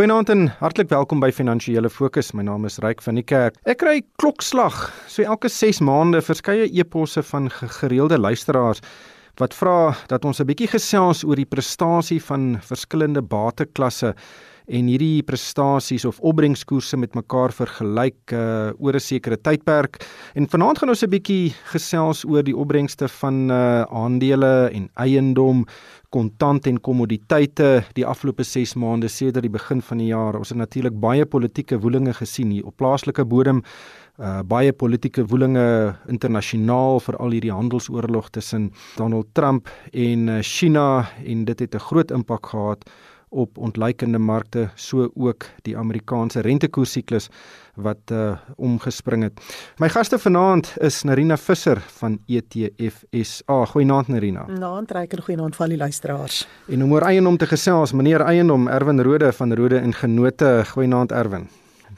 Goeienaand en hartlik welkom by Finansiële Fokus. My naam is Ryk van die Kerk. Ek kry klokslag so elke 6 maande verskeie eposse van gereelde luisteraars wat vra dat ons 'n bietjie gesels oor die prestasie van verskillende bateklasse en hierdie prestasies of opbrengskoerse met mekaar vergelyk uh, oor 'n sekere tydperk. En vanaand gaan ons 'n bietjie gesels oor die opbrengste van uh, aandele en eiendom, kontant en kommoditeite die afgelope 6 maande sedert die begin van die jaar. Ons het natuurlik baie politieke woelinge gesien hier op plaaslike bodem. Uh, baie politieke woelinge internasionaal vir al hierdie handelsoorlog tussen Donald Trump en China en dit het 'n groot impak gehad op ontleikende markte so ook die Amerikaanse rentekoersiklus wat uh omgespring het. My gaste vanaand is Narina Visser van ETF SA. Goeienaand Narina. Naand Reiker, goeienaand vir al die luisteraars. En om oor eiendom te gesels, meneer Eiendom Erwin Rode van Rode en Genote. Goeienaand Erwin.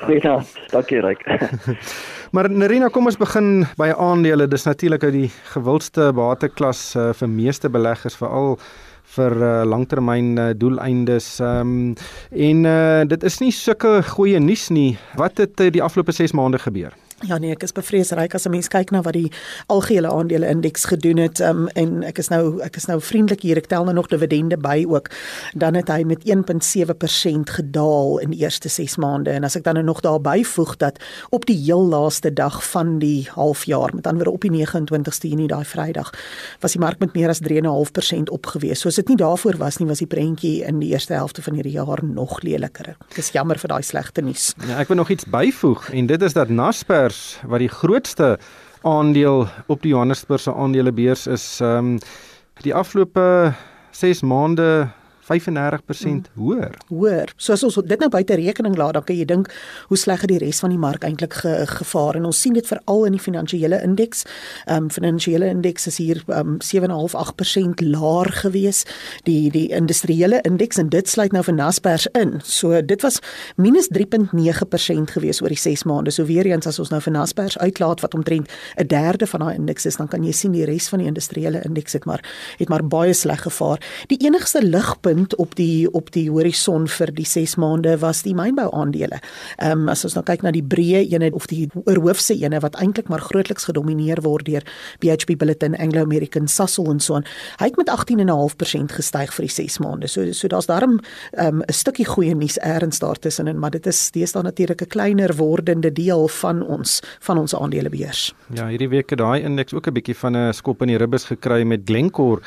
Goeienaand. Dankie Ryk. maar Narina, kom ons begin by aandele. Dis natuurlik uit die gewildste bateklas uh, vir meeste beleggers veral vir uh, langtermyn uh, doeleindes. Ehm um, en uh, dit is nie sulke goeie nuus nie. Wat het uh, die afgelope 6 maande gebeur? Ja nee, ek is bevreesryk as 'n mens kyk na wat die algehele aandele indeks gedoen het um, en ek is nou ek is nou vriendelik hier, ek tel nou nog dividende by ook. Dan het hy met 1.7% gedaal in die eerste 6 maande en as ek dan nou nog daarby voeg dat op die heel laaste dag van die halfjaar, met ander op die 29ste Junie daai Vrydag, was die mark met meer as 3.5% opgewees. So as dit nie daarvoor was nie, was die prentjie in die eerste helfte van hierdie jaar nog leliker. Ek is jammer vir daai slegte nuus. Ja, ek wil nog iets byvoeg en dit is dat Naspers beurs wat die grootste aandeel op die Johannesburgse aandelebeurs is, ehm um, die afgelope 6 maande 35% mm. hoër. Hoër. So as ons dit nou buite rekening laat, dan kan jy dink hoe sleg het die res van die mark eintlik ge, gevaar en ons sien dit veral in die finansiële indeks. Ehm um, finansiële indeks is hier um, 7.5-8% laer gewees. Die die industriële indeks en dit sluit nou vir Naspers in. So dit was minus 3.9% gewees oor die 6 maande. So weer eens as ons nou vir Naspers uitlaat wat omtrent 'n derde van daai indeks is, dan kan jy sien die res van die industriële indeks het maar het maar baie sleg gevaar. Die enigste ligpunt punt op die op die horison vir die 6 maande was die mynbou aandele. Ehm um, as ons nou kyk na die breë ene of die oorhoofse ene wat eintlik maar grootliks gedomeineer word deur BHP Billiton, Anglo American, Sasol en so aan. Hy het met 18.5% gestyg vir die 6 maande. So so daar's daarom ehm um, 'n stukkie goeie nuus eers daar tussenin, maar dit is deesdae natuurlik 'n kleiner wordende deel van ons van ons aandelebeurs. Ja, hierdie week het daai indeks ook 'n bietjie van 'n skop in die ribbes gekry met Glencore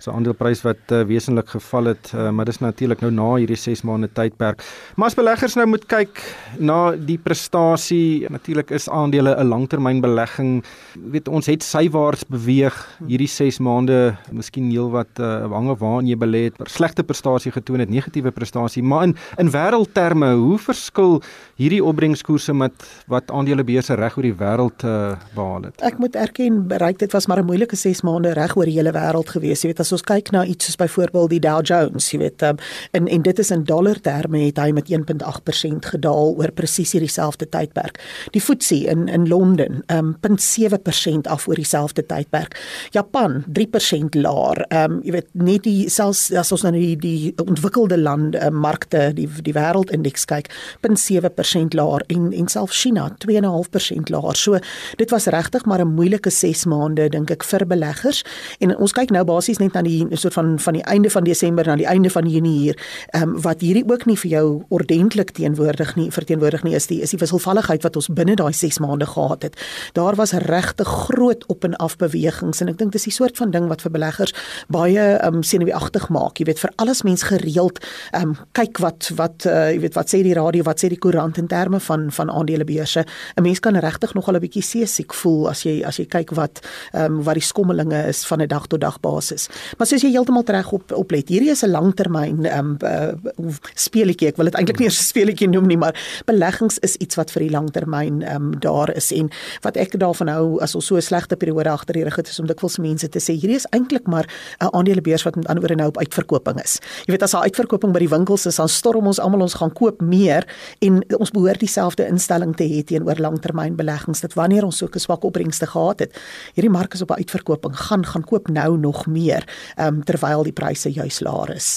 se aandeleprys wat uh, wesentlik geval het, uh, maar dis natuurlik nou na hierdie 6 maande tydperk. Maar as beleggers nou moet kyk na die prestasie, natuurlik is aandele 'n langtermynbelegging. Weet ons het sywaarts beweeg hierdie 6 maande, miskien heelwat uh, hange waarin jy belê het, slegte prestasie getoon het, negatiewe prestasie, maar in in wêreldterme, hoe verskil hierdie opbrengskoerse met wat aandelebeurse reg oor die wêreld uh, behaal het? Ek moet erken, bereik dit was maar 'n moeilike 6 maande reg oor die hele wêreld gewees. Jy weet as as ons kyk na iets soos byvoorbeeld die Dow Jones, jy weet, um, en en dit is in dollar terme het hy met 1.8% gedaal oor presies dieselfde tydperk. Die FTSE in in Londen, um 0.7% af oor dieselfde tydperk. Japan 3% laer. Um jy weet net die selfs as ons nou die die ontwikkelde lande uh, markte, die die wêreldindeks kyk, 0.7% laer en en selfs China 2.5% laer. So dit was regtig maar 'n moeilike 6 maande dink ek vir beleggers. En ons kyk nou basies net aan die soort van van die einde van Desember na die einde van Junie hier, ehm um, wat hierdie ook nie vir jou ordentlik teenwoordig nie, verteenwoordig nie is die is die wisselvalligheid wat ons binne daai 6 maande gehad het. Daar was regte groot op en af bewegings en ek dink dis die soort van ding wat vir beleggers baie ehm um, senuweeagtig maak. Jy weet vir alles mens gereeld ehm um, kyk wat wat uh, jy weet wat sê die radio, wat sê die koerant in terme van van aandelebeurse. 'n Mens kan regtig nogal 'n bietjie seesiek voel as jy as jy kyk wat ehm um, wat die skommelinge is van 'n dag tot dag basis. Maar soos jy heeltemal reg op oplet, hierdie is 'n langtermyn ehm um, uh, speletjie. Ek wil dit eintlik nie 'n speletjie noem nie, maar beleggings is iets wat vir die langtermyn ehm um, daar is en wat ek daarvan hou as ons so 'n slegte periode agter die rug het, is om dikwels mense te sê hierdie is eintlik maar 'n aandelebeurs wat met ander woorde nou op uitverkoping is. Jy weet as daar uitverkoping by die winkels is, dan storm ons almal ons gaan koop meer en ons behoort dieselfde instelling te hê teenoor langtermyn beleggings. Dit wanneer ons so 'n swak opbrengste gehad het, hierdie mark is op 'n uitverkoping, gaan gaan koop nou nog meer um, terwyl die pryse juis laer is.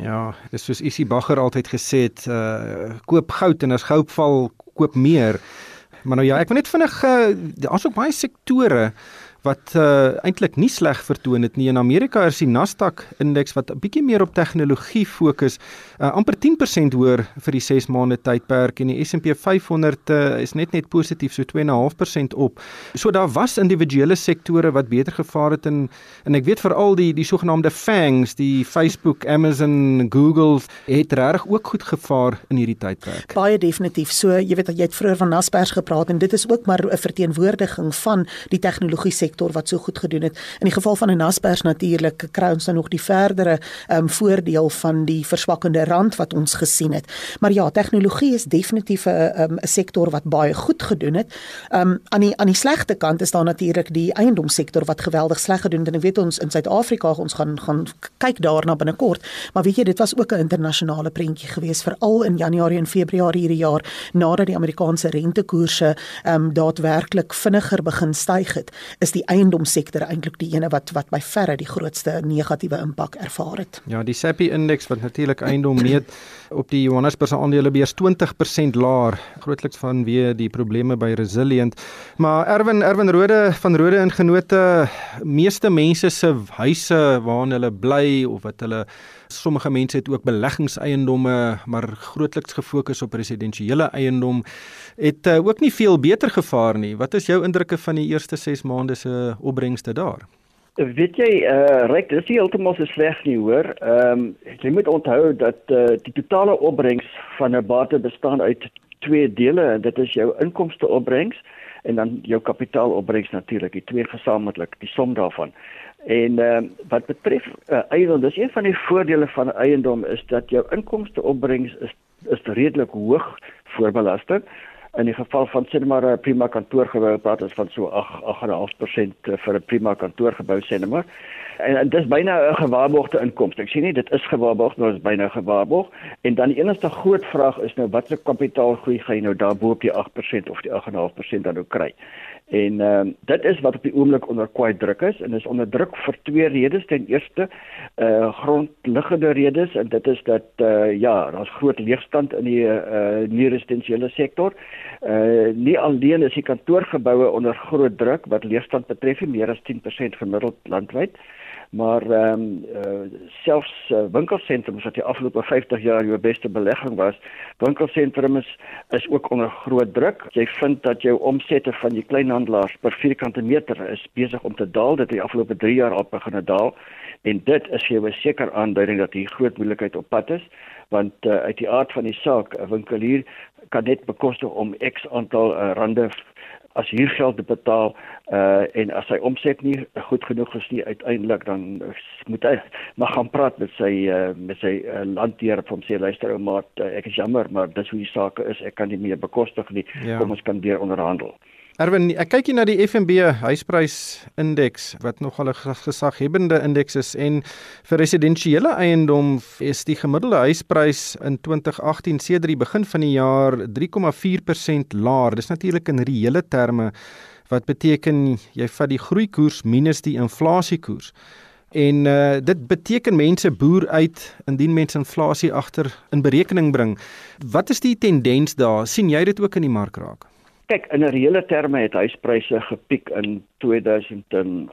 Ja, dis soos Isie Bagger altyd gesê het, uh koop goud en as goud val, koop meer. Maar nou ja, ek wil net vinnig uh daar's ook baie sektore wat uh, eintlik nie sleg vertoon het nie. In Amerika is die Nasdaq indeks wat 'n bietjie meer op tegnologie fokus, uh, amper 10% hoër vir die 6 maande tydperk en die S&P 500 uh, is net net positief so 2.5% op. So daar was individuele sektore wat beter gevaar het en en ek weet veral die die sogenaamde FANGs, die Facebook, Amazon, Google het reg ook goed gevaar in hierdie tydperk. Baie definitief. So jy weet jy het vroeër van Naspers gepraat en dit is ook maar 'n verteenwoordiging van die tegnologie sektor sektor wat so goed gedoen het. In die geval van 'n Naspers natuurlik kry ons dan nog die verdere ehm um, voordeel van die verswakkende rand wat ons gesien het. Maar ja, tegnologie is definitief 'n ehm, 'n sektor wat baie goed gedoen het. Ehm um, aan die aan die slegte kant is daar natuurlik die eiendomssektor wat geweldig sleg gedoen het en ek weet ons in Suid-Afrika ons gaan gaan kyk daarna binnekort. Maar weet jy, dit was ook 'n internasionale prentjie geweest veral in Januarie en Februarie hierdie jaar nadat die Amerikaanse rentekoerse ehm um, daadwerklik vinniger begin styg het. Is die die eiendomssektor eintlik die ene wat wat by verre die grootste negatiewe impak ervaar het. Ja, die SAPI indeks wat natuurlik eiendom meet op die Johannesburg se aandelebeurs 20% laer, grootliks vanweë die probleme by Resilient. Maar Erwin Erwin Rode van Rode Ingenote, meeste mense se huise waarin hulle bly of wat hulle sommige mense het ook beleggingseiendomme, maar grootliks gefokus op residensiële eiendom het uh, ook nie veel beter gevaar nie. Wat is jou indrukke van die eerste 6 maande se opbrengste daar? Weet jy, uh eh, reg, dis nie heeltemal so sleg nie, hoor. Ehm um, jy moet onthou dat uh die totale opbrengs van 'n bate bestaan uit twee dele en dit is jou inkomste opbrengs en dan jou kapitaalopbrengs natuurlik, die twee gesamentlik, die som daarvan. En uh, wat betref uh, eiendom, dis een van die voordele van eiendom is dat jou inkomste opbrengs is is redelik hoog voor belasting. In die geval van sê maar 'n prima kantoorgebou praat ons van so 8 8.5% eh, vir 'n prima kantoorgebou sê net maar. En, en dis byna 'n gewaarborgde inkomste. Ek sê nie dit is gewaarborg maar dit is byna gewaarborg en dan die enigste groot vraag is nou watter kapitaalgroei gaan jy nou daarbo op die 8% of die 8.5% dan nou kry En ehm uh, dit is wat op die oomblik onder kwai druk is en is onder druk vir twee redes. Ten eerste eh uh, grondliggende redes en dit is dat eh uh, ja, daar's groot leegstand in die eh uh, nie residensiële sektor. Eh uh, nie alleen is die kantoorgeboue onder groot druk wat leegstand betref, meer as 10% gemiddeld landwyd maar ehm um, uh, selfs uh, winkelsentrums wat die afgelope 50 jaar jou beste belegging was, winkelsentrums is, is ook onder groot druk. Jy vind dat jou omsette van die kleinhandelaars per vierkante meter is besig om te daal, dit het die afgelope 3 jaar al begin daal. En dit is vir 'n seker aanduiding dat hier groot moeilikheid op pad is want uh, uit die aard van die saak 'n winkelier kan net bekostig om X aantal uh, rande as huurgeld te betaal uh en as sy omset nie goed genoeg is nie uiteindelik dan moet hy maar gaan praat met sy uh met sy uh, landheer van sê luister ou maat uh, ek is jammer maar dis hoe die saak is. Ek kan nie meer bekostig nie. Ja. kom ons kan weer onderhandel Erwin, ek kyk hier na die FNB huisprysindeks wat nogal 'n gesaghebende indeks is en vir residensiële eiendom is die gemiddelde huisprys in 2018 sedert die begin van die jaar 3,4% laer. Dis natuurlik in reële terme wat beteken jy vat die groeikoers minus die inflasiekoers. En uh, dit beteken mense boer uit indien mense inflasie agter in berekening bring. Wat is die tendens daar? sien jy dit ook in die mark raak? Kyk, in 'n reële terme het huispryse gepiek in 2008,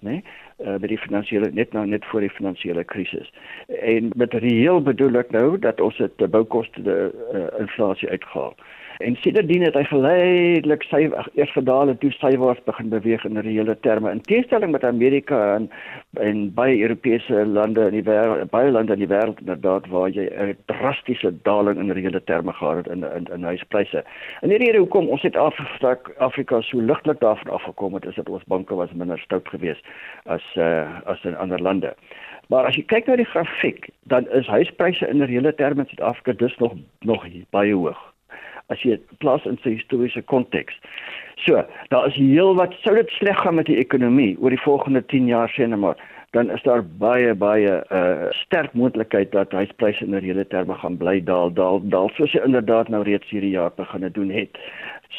né? Nee? Uh, by die finansiële net nou net voor die finansiële krisis. En met reëel bedoel ek nou dat ons dit boukoste die uh, inflasie uitgehaal. En sedertdien het hy geleidelik sy eers gedaal en toe sywaarts begin beweeg in reële terme. In teenstelling met Amerika en en baie Europese lande in die wêreld, baie lande in die wêreld inderdaad waar jy 'n drastiese daling in reële terme gehad het in in in huispryse. En die rede hoekom ons het Afrika Afrika so ligtelik daarvan afgekom het is dat ons banke was minder stout geweest as uh, as in ander lande. Maar as jy kyk na die grafiek, dan is huispryse in reële terme in Suid-Afrika dus nog nog baie hoog as jy plaas in sy historiese konteks. So, daar is heelwat sou dit sleg gaan met die ekonomie oor die volgende 10 jaar sê net maar dan is daar baie baie uh sterk moontlikheid dat huispryse in reële terme gaan bly daal daal daal soos jy inderdaad nou reeds hierdie jaar begin doen het.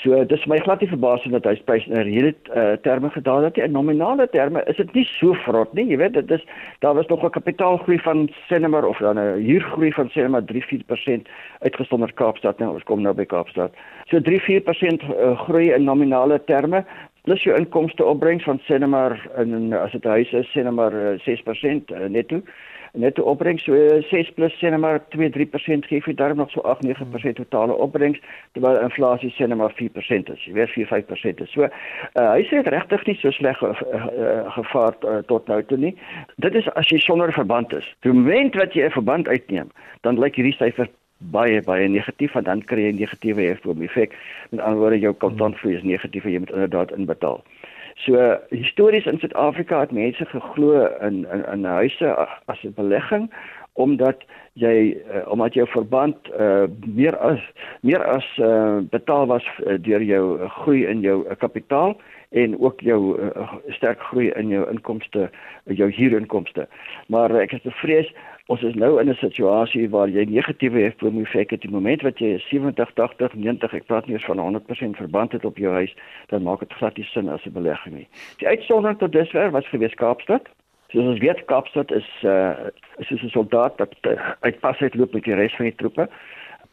So dis my glad nie verbasing dat huispryse in reële uh, terme gedaal het. In nominale terme is dit nie so vrot nie. Jy weet dit is daar was nog 'n kapitaalgroei van sinemer of dan 'n huurgroei van sinemer 3-4% uitgesonder Kaapstad nou. Ons kom nou by Kaapstad. So 3-4% uh, groei in nominale terme plus jou inkomste opbrengs van sinemer in as dit huis is uh, 6% uh, netto opbrengs so 6 plus sê net maar 2-3% gee vir daarom nog so 8-9% totale opbrengs terwyl inflasie sê net maar 4% is. Jy weet 4-5% is. So uh, hy sê dit regtig nie so sleg ge, uh, gevaar uh, tot nou toe nie. Dit is as jy sonder verband is. Die oomblik wat jy 'n verband uitneem, dan lyk hierdie syfer baie baie negatief want dan kry jy 'n negatiewe effek. Met ander woorde jou kontantvloei is negatief en jy moet inderdaad inbetaal. So histories in Suid-Afrika het mense geglo in in in huise as 'n belegging omdat jy uh, omdat jou verband uh, meer as meer as uh, betaal was uh, deur jou groei in jou uh, kapitaal en ook jou uh, sterk groei in jou inkomste jou huurinkomste. Maar uh, ek is bevrees ons is nou in 'n situasie waar jy negatiewe effek het. Die moment wat jy 70 80 90 ek praat nie eens van 100% verband het op jou huis dan maak dit glad nie sin as 'n belegging nie. Die uitsondering tot dusver was gewees Kaapstad. Soos ons weet Kaapstad is uh, is 'n soldaat wat uh, uitpas het loop met die res van die troepe.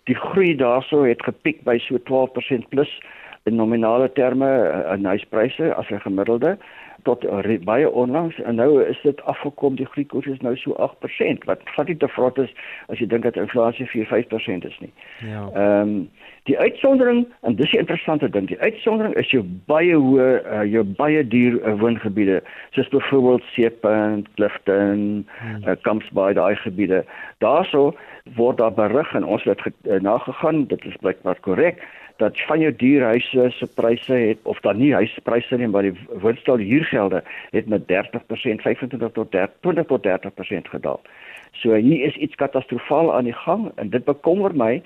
Die groei daarso het gepiek by so 12% plus in nominale terme uh, in huispryse as 'n gemiddelde tot uh, baie onlangs en nou is dit afgekom die groeikoers is nou so 8% wat glad nie te vrot is as jy dink dat inflasie 4-5% is nie. Ja. Ehm um, die uitsondering en dis 'n interessante ding die uitsondering is jou baie hoë uh, jou baie duur uh, woongebiede soos byvoorbeeld Seepunt, Clifton, hmm. uh, Kampsbaai daai gebiede. Daarso word daar berig en ons het uh, nagegaan dit is blykbaar korrek dat van jou duurhuise se pryse het of dan nie huispryse nie maar die woonstel huurgelde het met 30% 25 tot 30 20 tot 30% gedaal. So hier is iets katastrofaal aan die gang en dit bekommer my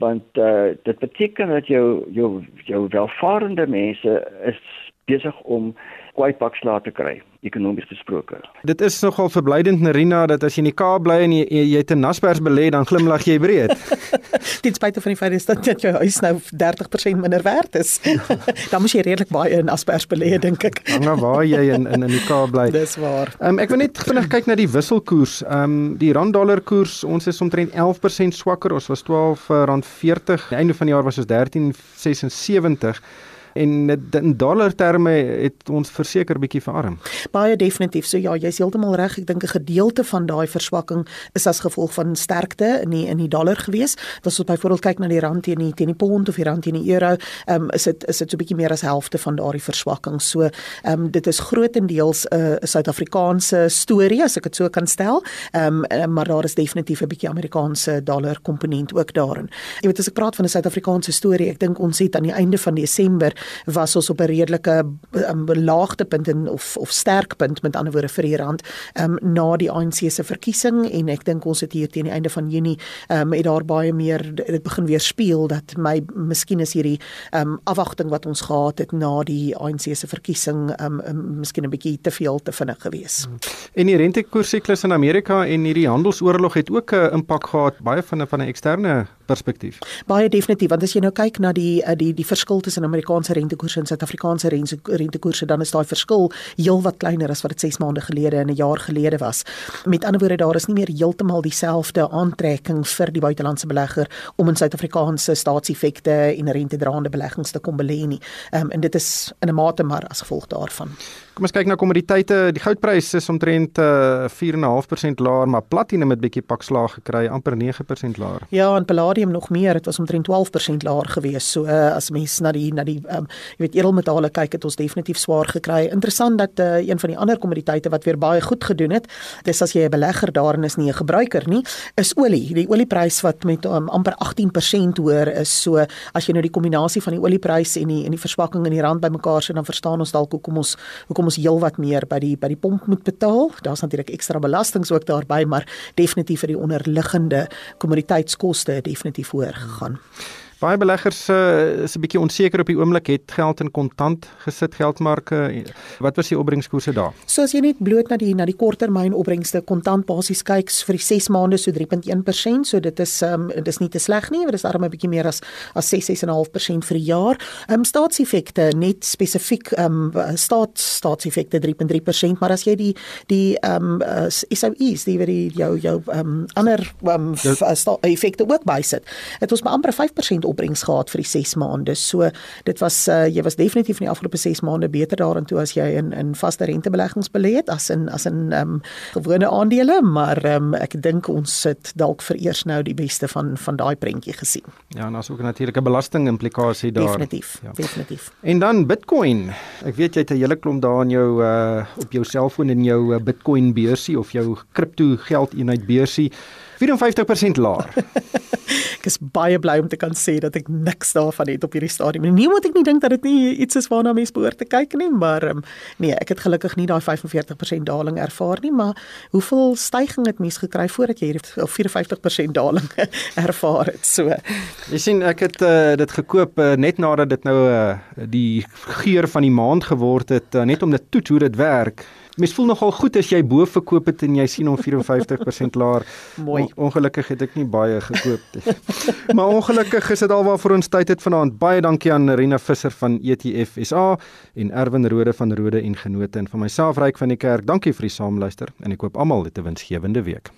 want uh, dit beteken dat jou jou jou welvarende mense is besig om kwai pakslae te kry ekonomies gesproke. Dit is nogal verblydend Nerina dat as jy in die Kaap bly en jy jy 'n Naspers belê dan glimlag jy breed. Dit spite van die feit dat jou huis nou 30% minder werd is. dan moet jy redelik baie in Naspers belê dink ek. Hang af waar jy in in in die Kaap bly. Dis waar. Um, ek wil net vinnig kyk na die wisselkoers. Ehm um, die rand dollar koers ons is omtrent 11% swakker. Ons was 12.40. Einde van die jaar was ons 13.76 en in dollar terme het ons verseker bietjie verarm. Baie definitief. So ja, jy's heeltemal reg. Ek dink 'n gedeelte van daai verswakking is as gevolg van sterkte in die in die dollar gewees. As ons byvoorbeeld kyk na die rand teen die teen die pond of die rand teen die euro, ehm um, is dit is dit so bietjie meer as helfte van daardie verswakking. So ehm um, dit is grootendeels 'n uh, Suid-Afrikaanse storie as ek dit so kan stel. Ehm um, maar daar is definitief 'n bietjie Amerikaanse dollar komponent ook daarin. Jy weet as ek praat van 'n Suid-Afrikaanse storie, ek dink ons het aan die einde van Desember was ons op 'n redelike um, laagtepunt en of of sterkpunt met ander woorde vir die rand um, na die ANC se verkiesing en ek dink ons het hier teen die einde van Junie um, het daar baie meer dit begin weer speel dat my miskien is hierdie um, afwagting wat ons gehad het na die ANC se verkiesing um, um, miskien 'n bietjie te veel te vinnig gewees. En die rentekoersiklus in Amerika en hierdie handelsoorlog het ook 'n impak gehad baie van 'n van 'n eksterne perspektief. Baie definitief want as jy nou kyk na die eh, die die verskil tussen Amerikaanse rentekoerse en Suid-Afrikaanse rentekoerse dan is daai verskil heelwat kleiner as wat dit 6 maande gelede en 'n jaar gelede was. Met ander woorde daar is nie meer heeltemal dieselfde aantrekking vir die buitelandse belegger om in Suid-Afrikaanse staatseffekte en rentedraande beleggings te kom belê nie. Um, en dit is in 'n mate maar as gevolg daarvan. Kom ons kyk na kommoditeite. Die goudprys is omtrent uh, 4.5% laer, maar platinum het bietjie pak slaag gekry, amper 9% laer. Ja, en palladium nog meer, dit was omtrent 12% laer gewees. So uh, as mens na die na die um, jy weet edelmetale kyk, het ons definitief swaar gekry. Interessant dat uh, een van die ander kommoditeite wat weer baie goed gedoen het, dis as jy 'n belegger daarin is, nie 'n gebruiker nie, is olie. Die olieprys wat met um, amper 18% hoër is. So as jy nou die kombinasie van die olieprys en die en die verswakking in die rand bymekaar sit, dan verstaan ons dalk hoekom ons hoekom ons heelwat meer by die by die pomp moet betaal. Daar's natuurlik ekstra belastings ook daarbey, maar definitief vir die onderliggende kommoditeitskoste definitief hoër gegaan. Baie beleggers uh, is 'n bietjie onseker op die oomblik het geld in kontant gesit geldmarke. Wat was die opbrengskoerse daar? So as jy net bloot na die na die korttermyn opbrengste kontant basies kyk vir die 6 maande so 3.1%, so dit is um dis nie te sleg nie, dit is darem 'n bietjie meer as as 6 6.5% vir die jaar. Um staatseffekte net spesifiek um staat staatseffekte 3.3%, maar as jy die die um uh, SOEs, die wat die jou jou um ander um effekte ook bysit, het ons maar amper 5% opbrengs gehad vir die 6 maande. So dit was uh, jy was definitief in die afgelope 6 maande beter daarin toe as jy in in vaste rentebeleggings belê het as in as in um, gewone aandele, maar um, ek dink ons sit dalk vir eers nou die beste van van daai prentjie gesien. Ja, en daar's ook natuurlik 'n belasting implikasie daar. Definitief, ja. definitief. En dan Bitcoin. Ek weet jy het 'n hele klomp daar in jou uh op jou selfoon in jou uh, Bitcoin beursie of jou kripto geld eenheid beursie. 54% laer. ek is baie bly om te kan sê dat ek niks daarvan het op hierdie stadium. Nie moet ek nie dink dat dit nie iets is waarna mense behoort te kyk nie, maar um, nee, ek het gelukkig nie daai 45% daling ervaar nie, maar hoeveel stygings het mense gekry voordat jy hierdie 54% daling ervaar het? So. Jy sien, ek het uh, dit gekoop uh, net nadat dit nou uh, die geur van die maand geword het, uh, net om dit toe hoe dit werk. Mens voel nogal goed as jy bo verkoop het en jy sien hom 54% laer. Mooi. On ongelukkig het ek nie baie gekoop nie. maar ongelukkig is dit alwaar vir ons tyd het vanaand. Baie dankie aan Rena Visser van ETF SA en Erwin Rode van Rode en Genote en van myself Ryk van die Kerk. Dankie vir die saamluister en ek hoop almal het 'n winsgewende week.